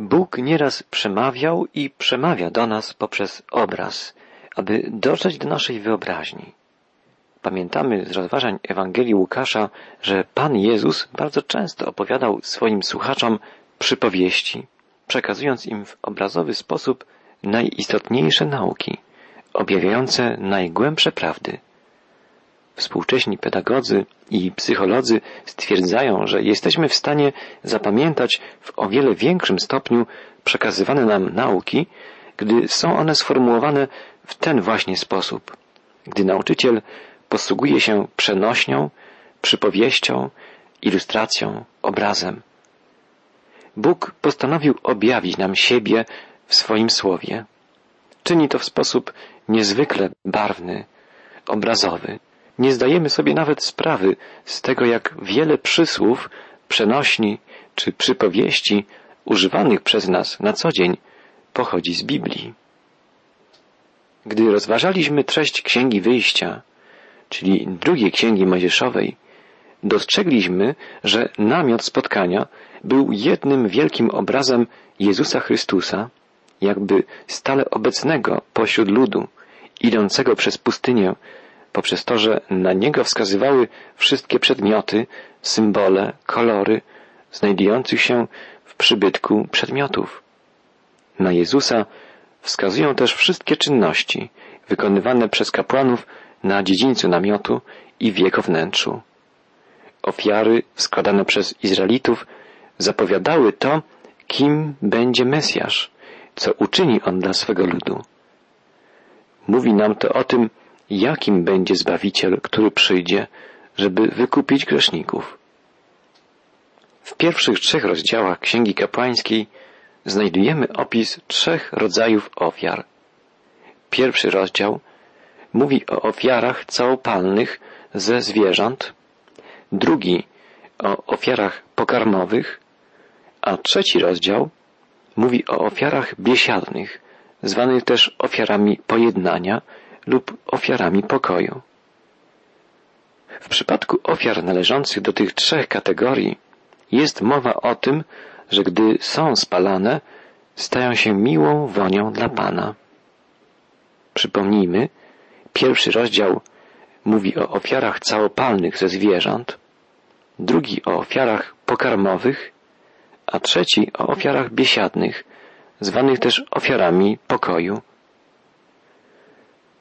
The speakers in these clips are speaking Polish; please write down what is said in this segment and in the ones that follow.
Bóg nieraz przemawiał i przemawia do nas poprzez obraz, aby dotrzeć do naszej wyobraźni. Pamiętamy z rozważań Ewangelii Łukasza, że Pan Jezus bardzo często opowiadał swoim słuchaczom przypowieści, przekazując im w obrazowy sposób najistotniejsze nauki, objawiające najgłębsze prawdy. Współcześni pedagodzy i psycholodzy stwierdzają, że jesteśmy w stanie zapamiętać w o wiele większym stopniu przekazywane nam nauki, gdy są one sformułowane w ten właśnie sposób. Gdy nauczyciel posługuje się przenośnią, przypowieścią, ilustracją, obrazem. Bóg postanowił objawić nam siebie w swoim słowie. Czyni to w sposób niezwykle barwny, obrazowy. Nie zdajemy sobie nawet sprawy z tego, jak wiele przysłów, przenośni czy przypowieści używanych przez nas na co dzień pochodzi z Biblii. Gdy rozważaliśmy treść Księgi Wyjścia, czyli drugiej Księgi Mojżeszowej, dostrzegliśmy, że namiot spotkania był jednym wielkim obrazem Jezusa Chrystusa, jakby stale obecnego pośród ludu, idącego przez pustynię, poprzez to, że na niego wskazywały wszystkie przedmioty, symbole, kolory znajdujących się w przybytku przedmiotów. Na Jezusa wskazują też wszystkie czynności wykonywane przez kapłanów na dziedzińcu namiotu i w jego wnętrzu. Ofiary składane przez Izraelitów zapowiadały to, kim będzie Mesjasz, co uczyni on dla swego ludu. Mówi nam to o tym, jakim będzie Zbawiciel, który przyjdzie, żeby wykupić grzeszników. W pierwszych trzech rozdziałach Księgi Kapłańskiej znajdujemy opis trzech rodzajów ofiar. Pierwszy rozdział mówi o ofiarach całopalnych ze zwierząt, drugi o ofiarach pokarmowych, a trzeci rozdział mówi o ofiarach biesiadnych, zwanych też ofiarami pojednania lub ofiarami pokoju. W przypadku ofiar należących do tych trzech kategorii jest mowa o tym, że gdy są spalane, stają się miłą wonią dla Pana. Przypomnijmy, pierwszy rozdział mówi o ofiarach całopalnych ze zwierząt, drugi o ofiarach pokarmowych, a trzeci o ofiarach biesiadnych, zwanych też ofiarami pokoju.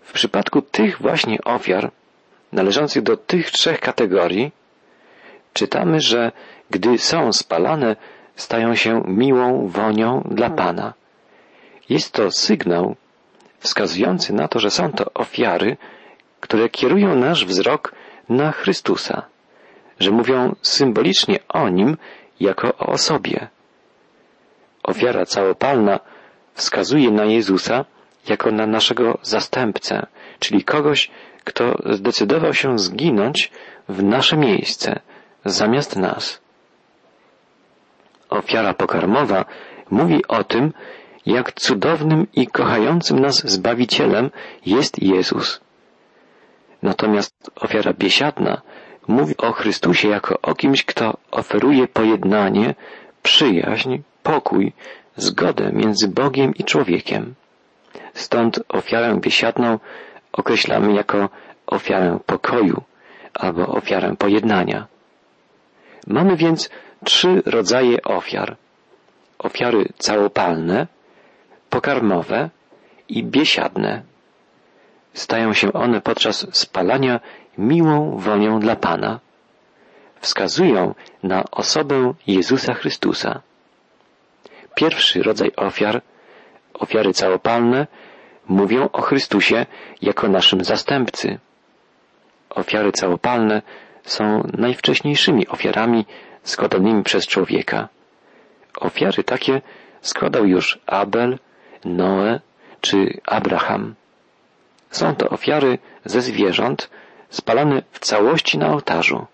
W przypadku tych właśnie ofiar, należących do tych trzech kategorii, czytamy, że gdy są spalane, stają się miłą wonią dla Pana. Jest to sygnał wskazujący na to, że są to ofiary, które kierują nasz wzrok na Chrystusa, że mówią symbolicznie o Nim jako o osobie. Ofiara całopalna wskazuje na Jezusa jako na naszego zastępcę, czyli kogoś, kto zdecydował się zginąć w nasze miejsce, zamiast nas. Ofiara pokarmowa mówi o tym, jak cudownym i kochającym nas Zbawicielem jest Jezus. Natomiast ofiara biesiadna mówi o Chrystusie jako o kimś, kto oferuje pojednanie, przyjaźń, pokój, zgodę między Bogiem i człowiekiem. Stąd ofiarę biesiadną określamy jako ofiarę pokoju albo ofiarę pojednania. Mamy więc trzy rodzaje ofiar. Ofiary całopalne, pokarmowe i biesiadne. Stają się one podczas spalania miłą wonią dla Pana. Wskazują na osobę Jezusa Chrystusa. Pierwszy rodzaj ofiar, ofiary całopalne, mówią o Chrystusie jako naszym zastępcy. Ofiary całopalne są najwcześniejszymi ofiarami składanymi przez człowieka. Ofiary takie składał już Abel, Noe czy Abraham. Są to ofiary ze zwierząt spalane w całości na ołtarzu.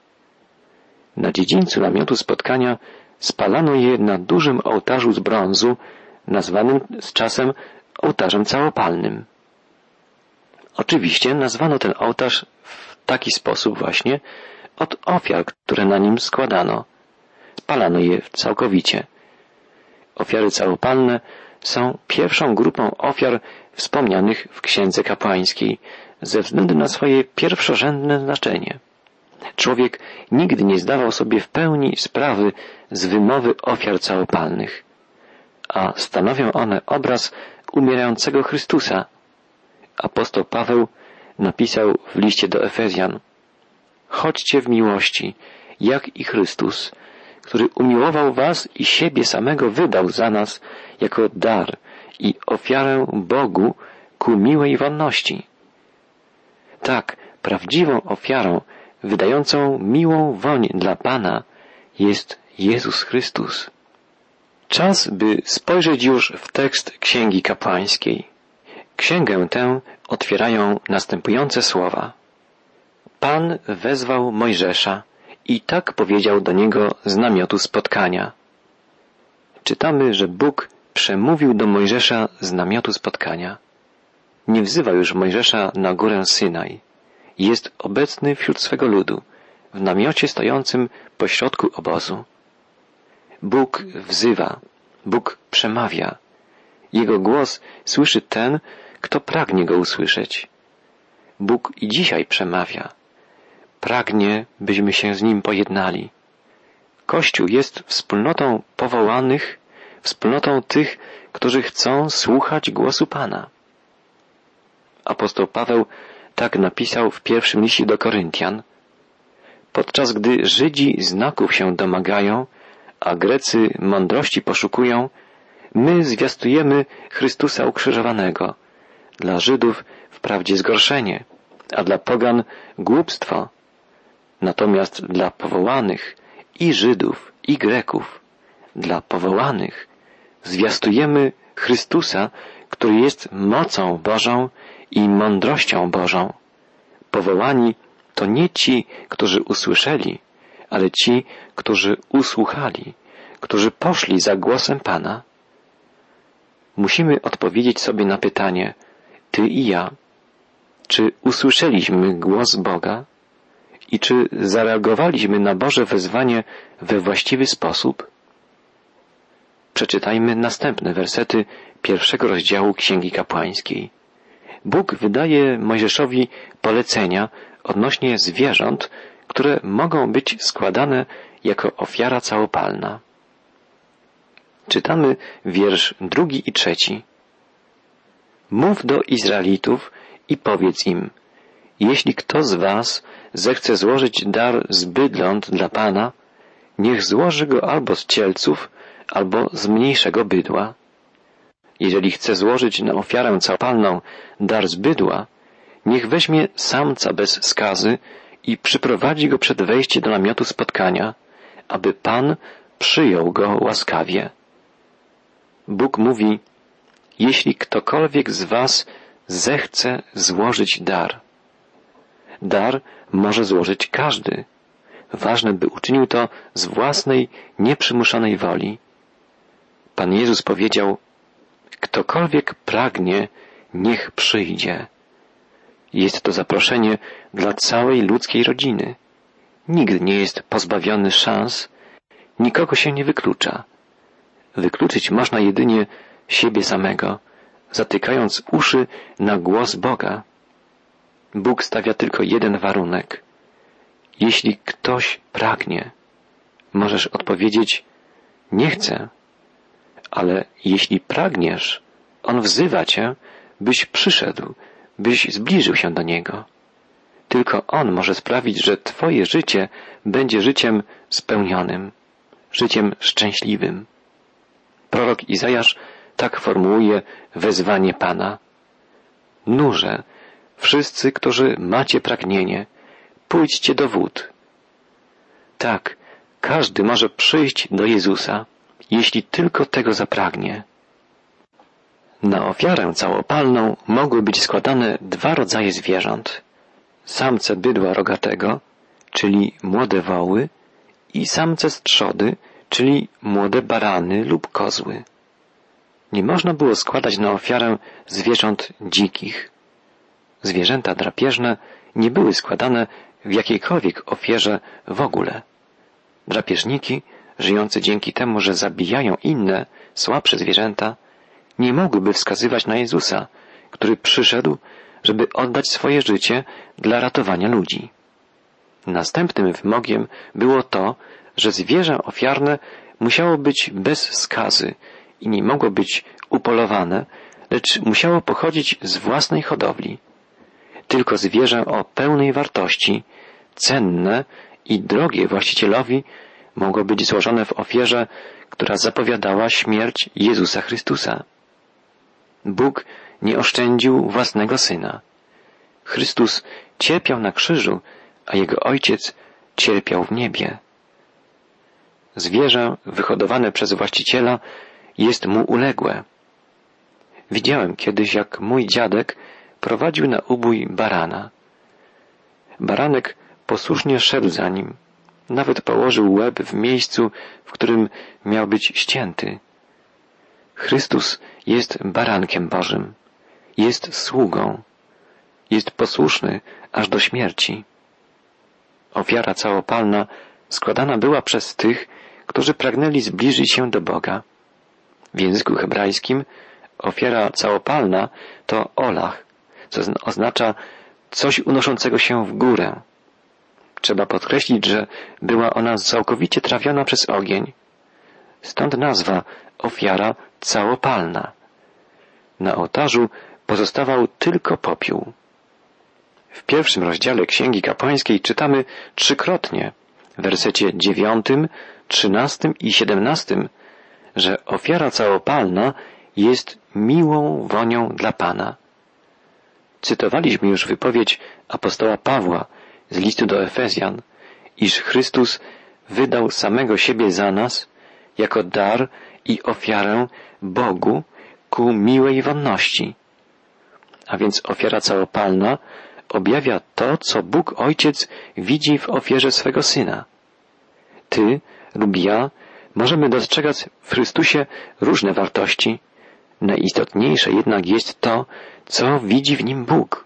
Na dziedzińcu namiotu spotkania spalano je na dużym ołtarzu z brązu, nazwanym z czasem ołtarzem całopalnym. Oczywiście nazwano ten ołtarz w taki sposób właśnie od ofiar, które na nim składano. Spalano je całkowicie. Ofiary całopalne są pierwszą grupą ofiar wspomnianych w Księdze Kapłańskiej ze względu na swoje pierwszorzędne znaczenie. Człowiek nigdy nie zdawał sobie w pełni sprawy z wymowy ofiar całopalnych, a stanowią one obraz umierającego Chrystusa. Apostoł Paweł napisał w liście do Efezjan Chodźcie w miłości, jak i Chrystus, który umiłował was i siebie samego wydał za nas jako dar i ofiarę Bogu ku miłej wonności. Tak, prawdziwą ofiarą wydającą miłą woń dla Pana jest Jezus Chrystus. Czas, by spojrzeć już w tekst Księgi Kapłańskiej. Księgę tę otwierają następujące słowa. Pan wezwał Mojżesza i tak powiedział do niego z namiotu spotkania. Czytamy, że Bóg przemówił do Mojżesza z namiotu spotkania. Nie wzywa już Mojżesza na górę Synaj. Jest obecny wśród swego ludu, w namiocie stojącym pośrodku obozu. Bóg wzywa, Bóg przemawia. Jego głos słyszy ten, kto pragnie go usłyszeć. Bóg i dzisiaj przemawia. Pragnie, byśmy się z Nim pojednali. Kościół jest wspólnotą powołanych, wspólnotą tych, którzy chcą słuchać głosu Pana. Apostoł Paweł tak napisał w pierwszym liście do Koryntian. Podczas gdy Żydzi znaków się domagają, a Grecy mądrości poszukują, my zwiastujemy Chrystusa ukrzyżowanego. Dla Żydów wprawdzie zgorszenie, a dla pogan głupstwo. Natomiast dla powołanych i Żydów, i Greków, dla powołanych zwiastujemy Chrystusa, który jest mocą Bożą i mądrością Bożą. Powołani to nie ci, którzy usłyszeli, ale ci, którzy usłuchali, którzy poszli za głosem Pana. Musimy odpowiedzieć sobie na pytanie, ty i ja, czy usłyszeliśmy głos Boga i czy zareagowaliśmy na Boże wezwanie we właściwy sposób? Przeczytajmy następne wersety pierwszego rozdziału Księgi Kapłańskiej. Bóg wydaje Mojżeszowi polecenia odnośnie zwierząt, które mogą być składane jako ofiara całopalna. Czytamy wiersz drugi i trzeci. Mów do Izraelitów i powiedz im, jeśli kto z was zechce złożyć dar z bydląt dla Pana, niech złoży go albo z cielców, albo z mniejszego bydła. Jeżeli chce złożyć na ofiarę całopalną dar z bydła, niech weźmie samca bez skazy i przyprowadzi go przed wejście do namiotu spotkania, aby Pan przyjął go łaskawie. Bóg mówi, jeśli ktokolwiek z was zechce złożyć dar. Dar może złożyć każdy. Ważne, by uczynił to z własnej, nieprzymuszonej woli. Pan Jezus powiedział, ktokolwiek pragnie, niech przyjdzie. Jest to zaproszenie dla całej ludzkiej rodziny. Nikt nie jest pozbawiony szans, nikogo się nie wyklucza. Wykluczyć można jedynie siebie samego, zatykając uszy na głos Boga. Bóg stawia tylko jeden warunek. Jeśli ktoś pragnie, możesz odpowiedzieć, nie chcę, ale jeśli pragniesz, On wzywa cię, byś przyszedł, byś zbliżył się do Niego. Tylko On może sprawić, że Twoje życie będzie życiem spełnionym, życiem szczęśliwym. Prorok Izajasz tak formułuje wezwanie Pana. Nurze, wszyscy, którzy macie pragnienie, pójdźcie do wód. Tak, każdy może przyjść do Jezusa, jeśli tylko tego zapragnie. Na ofiarę całopalną mogły być składane dwa rodzaje zwierząt. Samce bydła rogatego, czyli młode woły, i samce strzody, czyli młode barany lub kozły. Nie można było składać na ofiarę zwierząt dzikich. Zwierzęta drapieżne nie były składane w jakiejkolwiek ofierze w ogóle. Drapieżniki żyjące dzięki temu, że zabijają inne, słabsze zwierzęta, nie mogłyby wskazywać na Jezusa, który przyszedł, żeby oddać swoje życie dla ratowania ludzi. Następnym wymogiem było to, że zwierzę ofiarne musiało być bez skazy i nie mogło być upolowane, lecz musiało pochodzić z własnej hodowli. Tylko zwierzę o pełnej wartości, cenne i drogie właścicielowi mogło być złożone w ofierze, która zapowiadała śmierć Jezusa Chrystusa. Bóg nie oszczędził własnego Syna. Chrystus cierpiał na krzyżu, a Jego Ojciec cierpiał w niebie. Zwierzę wyhodowane przez właściciela jest mu uległe. Widziałem kiedyś, jak mój dziadek prowadził na ubój barana. Baranek posłusznie szedł za nim. Nawet położył łeb w miejscu, w którym miał być ścięty. Chrystus jest barankiem Bożym. Jest sługą. Jest posłuszny aż do śmierci. Ofiara całopalna składana była przez tych, którzy pragnęli zbliżyć się do Boga. W języku hebrajskim ofiara całopalna to olach, co oznacza coś unoszącego się w górę. Trzeba podkreślić, że była ona całkowicie trawiona przez ogień. Stąd nazwa ofiara całopalna. Na ołtarzu pozostawał tylko popiół. W pierwszym rozdziale Księgi Kapłańskiej czytamy trzykrotnie, w wersecie dziewiątym, trzynastym i siedemnastym, że ofiara całopalna jest miłą wonią dla Pana. Cytowaliśmy już wypowiedź apostoła Pawła z listu do Efezjan, iż Chrystus wydał samego siebie za nas jako dar i ofiarę Bogu ku miłej wonności. A więc ofiara całopalna objawia to, co Bóg Ojciec widzi w ofierze swego Syna. Ty lub ja możemy dostrzegać w Chrystusie różne wartości. Najistotniejsze jednak jest to, co widzi w nim Bóg.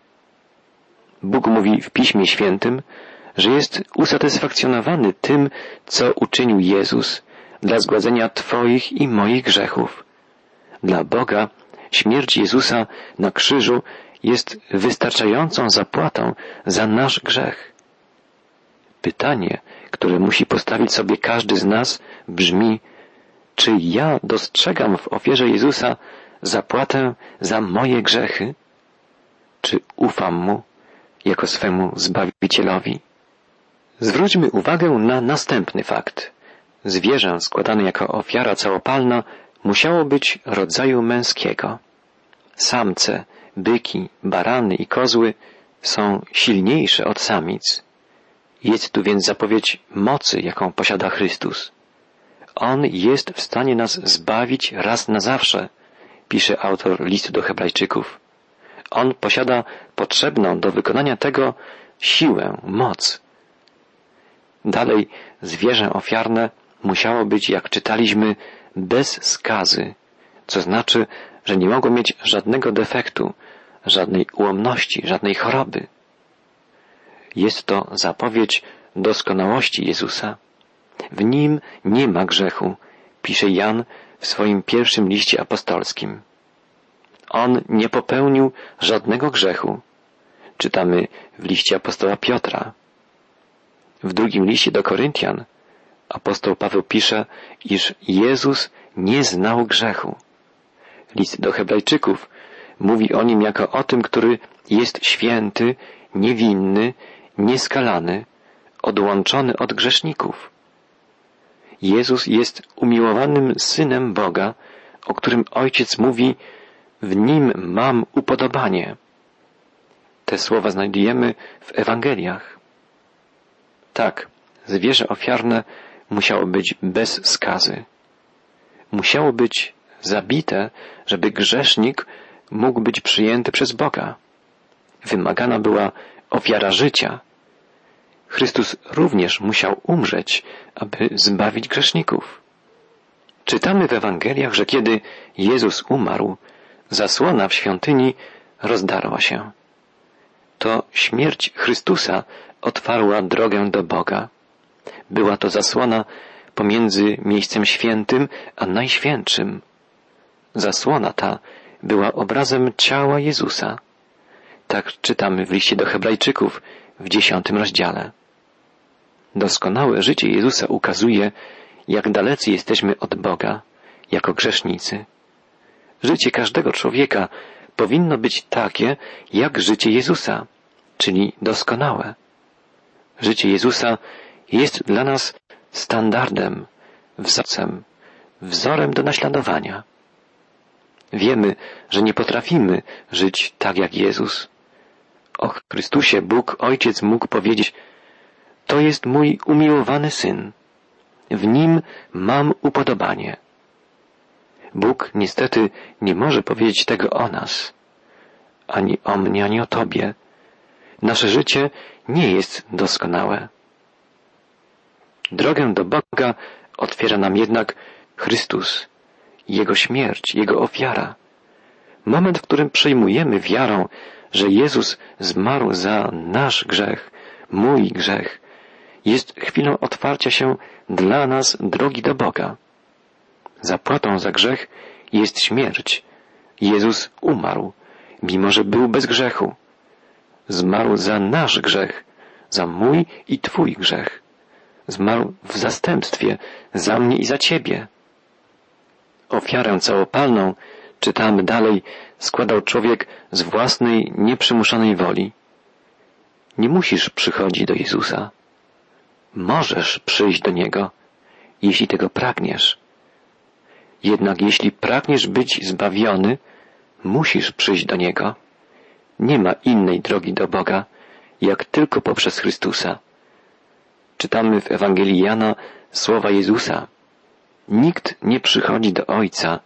Bóg mówi w Piśmie Świętym, że jest usatysfakcjonowany tym, co uczynił Jezus dla zgładzenia Twoich i moich grzechów. Dla Boga śmierć Jezusa na krzyżu jest wystarczającą zapłatą za nasz grzech. Pytanie, które musi postawić sobie każdy z nas, brzmi, czy ja dostrzegam w ofierze Jezusa zapłatę za moje grzechy? Czy ufam Mu jako swemu Zbawicielowi? Zwróćmy uwagę na następny fakt. Zwierzę składane jako ofiara całopalna musiało być rodzaju męskiego. Samce, byki, barany i kozły są silniejsze od samic. Jest tu więc zapowiedź mocy, jaką posiada Chrystus. On jest w stanie nas zbawić raz na zawsze, pisze autor listu do Hebrajczyków. On posiada potrzebną do wykonania tego siłę, moc. Dalej, zwierzę ofiarne musiało być, jak czytaliśmy, bez skazy, co znaczy, że nie mogło mieć żadnego defektu, żadnej ułomności, żadnej choroby. Jest to zapowiedź doskonałości Jezusa. W nim nie ma grzechu, pisze Jan w swoim pierwszym liście apostolskim. On nie popełnił żadnego grzechu. Czytamy w liście apostoła Piotra. W drugim liście do Koryntian apostoł Paweł pisze, iż Jezus nie znał grzechu. List do Hebrajczyków mówi o nim jako o tym, który jest święty, niewinny, nieskalany, odłączony od grzeszników. Jezus jest umiłowanym synem Boga, o którym Ojciec mówi, w nim mam upodobanie. Te słowa znajdujemy w Ewangeliach. Tak, zwierzę ofiarne musiało być bez skazy. Musiało być zabite, żeby grzesznik mógł być przyjęty przez Boga. Wymagana była ofiara życia. Chrystus również musiał umrzeć, aby zbawić grzeszników. Czytamy w Ewangeliach, że kiedy Jezus umarł, zasłona w świątyni rozdarła się. To śmierć Chrystusa otwarła drogę do Boga. Była to zasłona pomiędzy miejscem świętym a najświętszym. Zasłona ta była obrazem ciała Jezusa. Tak czytamy w liście do Hebrajczyków w dziesiątym rozdziale. Doskonałe życie Jezusa ukazuje, jak dalecy jesteśmy od Boga, jako grzesznicy. Życie każdego człowieka powinno być takie, jak życie Jezusa, czyli doskonałe. Życie Jezusa jest dla nas standardem, wzorcem, wzorem do naśladowania. Wiemy, że nie potrafimy żyć tak jak Jezus. O Chrystusie Bóg Ojciec mógł powiedzieć, to jest mój umiłowany Syn. W nim mam upodobanie. Bóg niestety nie może powiedzieć tego o nas, ani o mnie, ani o Tobie. Nasze życie nie jest doskonałe. Drogę do Boga otwiera nam jednak Chrystus, Jego śmierć, Jego ofiara. Moment, w którym przyjmujemy wiarą, że Jezus zmarł za nasz grzech, mój grzech, jest chwilą otwarcia się dla nas drogi do Boga. Zapłatą za grzech jest śmierć. Jezus umarł, mimo że był bez grzechu. Zmarł za nasz grzech, za mój i Twój grzech. Zmarł w zastępstwie za mnie i za Ciebie. Ofiarę całopalną, czytamy dalej, składał człowiek z własnej, nieprzymuszonej woli. Nie musisz przychodzić do Jezusa. Możesz przyjść do Niego, jeśli tego pragniesz. Jednak jeśli pragniesz być zbawiony, musisz przyjść do Niego. Nie ma innej drogi do Boga, jak tylko poprzez Chrystusa. Czytamy w Ewangelii Jana słowa Jezusa. Nikt nie przychodzi do Ojca,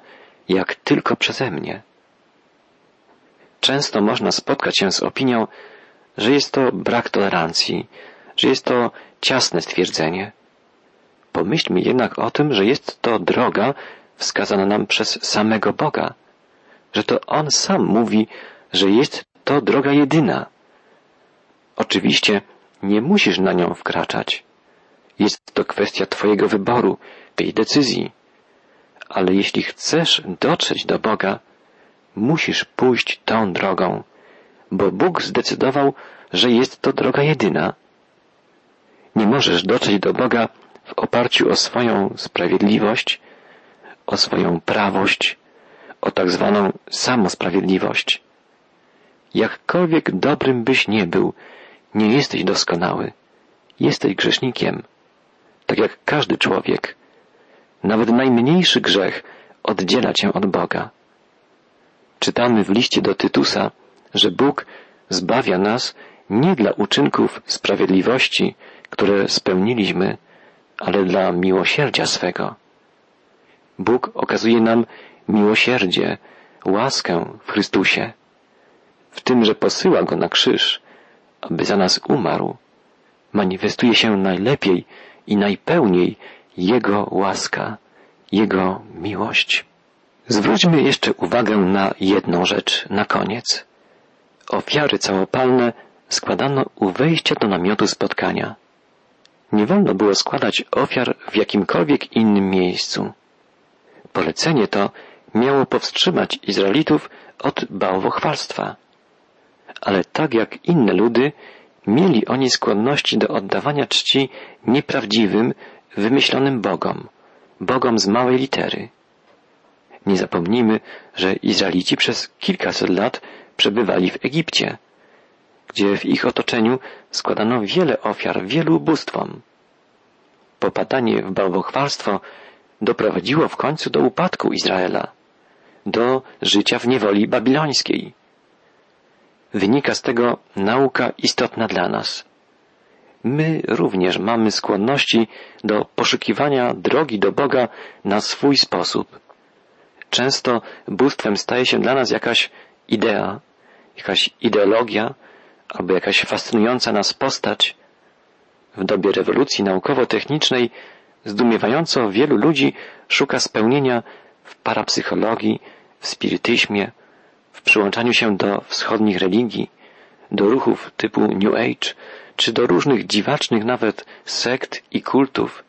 jak tylko przeze mnie. Często można spotkać się z opinią, że jest to brak tolerancji, że jest to ciasne stwierdzenie. Pomyślmy jednak o tym, że jest to droga wskazana nam przez samego Boga, że to On sam mówi, że jest to droga jedyna. Oczywiście nie musisz na nią wkraczać. Jest to kwestia Twojego wyboru, tej decyzji. Ale jeśli chcesz dotrzeć do Boga, musisz pójść tą drogą, bo Bóg zdecydował, że jest to droga jedyna. Nie możesz dotrzeć do Boga w oparciu o swoją sprawiedliwość, o swoją prawość, o tak zwaną samosprawiedliwość. Jakkolwiek dobrym byś nie był, nie jesteś doskonały. Jesteś grzesznikiem. Tak jak każdy człowiek. Nawet najmniejszy grzech oddziela cię od Boga. Czytamy w liście do Tytusa, że Bóg zbawia nas nie dla uczynków sprawiedliwości, które spełniliśmy, ale dla miłosierdzia swego. Bóg okazuje nam miłosierdzie, łaskę w Chrystusie, w tym, że posyła Go na krzyż, aby za nas umarł, manifestuje się najlepiej i najpełniej Jego łaska, Jego miłość. Zwróćmy jeszcze uwagę na jedną rzecz na koniec. Ofiary całopalne składano u wejścia do namiotu spotkania. Nie wolno było składać ofiar w jakimkolwiek innym miejscu. Polecenie to miało powstrzymać Izraelitów od bałwochwalstwa. Ale tak jak inne ludy, mieli oni skłonności do oddawania czci nieprawdziwym, wymyślonym bogom, bogom z małej litery. Nie zapomnijmy, że Izraelici przez kilkaset lat przebywali w Egipcie, gdzie w ich otoczeniu składano wiele ofiar wielu bóstwom. Popadanie w bałwochwalstwo doprowadziło w końcu do upadku Izraela, do życia w niewoli babilońskiej. Wynika z tego nauka istotna dla nas. My również mamy skłonności do poszukiwania drogi do Boga na swój sposób. Często bóstwem staje się dla nas jakaś idea, jakaś ideologia, albo jakaś fascynująca nas postać. W dobie rewolucji naukowo-technicznej zdumiewająco wielu ludzi szuka spełnienia w parapsychologii, w spirytyzmie, w przyłączaniu się do wschodnich religii, do ruchów typu New Age, czy do różnych dziwacznych nawet sekt i kultów.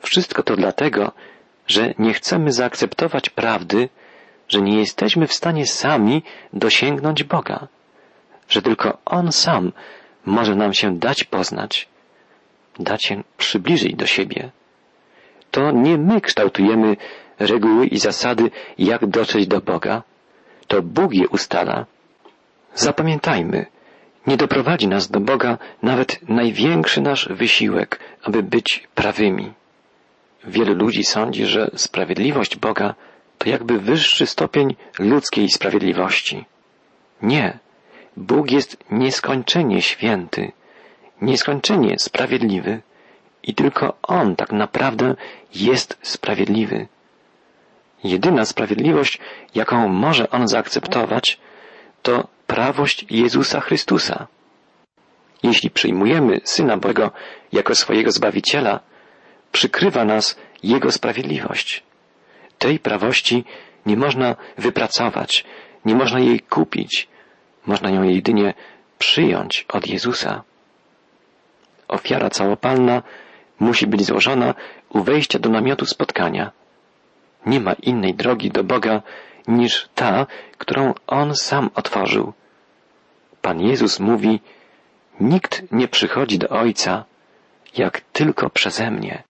Wszystko to dlatego, że nie chcemy zaakceptować prawdy, że nie jesteśmy w stanie sami dosięgnąć Boga, że tylko On sam może nam się dać poznać, dać się przybliżyć do siebie. To nie my kształtujemy reguły i zasady, jak dotrzeć do Boga. To Bóg je ustala. Zapamiętajmy, nie doprowadzi nas do Boga nawet największy nasz wysiłek, aby być prawymi. Wielu ludzi sądzi, że sprawiedliwość Boga to jakby wyższy stopień ludzkiej sprawiedliwości. Nie. Bóg jest nieskończenie święty, nieskończenie sprawiedliwy i tylko On tak naprawdę jest sprawiedliwy. Jedyna sprawiedliwość, jaką może On zaakceptować, to prawość Jezusa Chrystusa. Jeśli przyjmujemy Syna Boga jako swojego Zbawiciela, przykrywa nas Jego sprawiedliwość. Tej prawości nie można wypracować, nie można jej kupić, można ją jedynie przyjąć od Jezusa. Ofiara całopalna musi być złożona u wejścia do namiotu spotkania. Nie ma innej drogi do Boga niż ta, którą On sam otworzył. Pan Jezus mówi, nikt nie przychodzi do Ojca, jak tylko przeze mnie.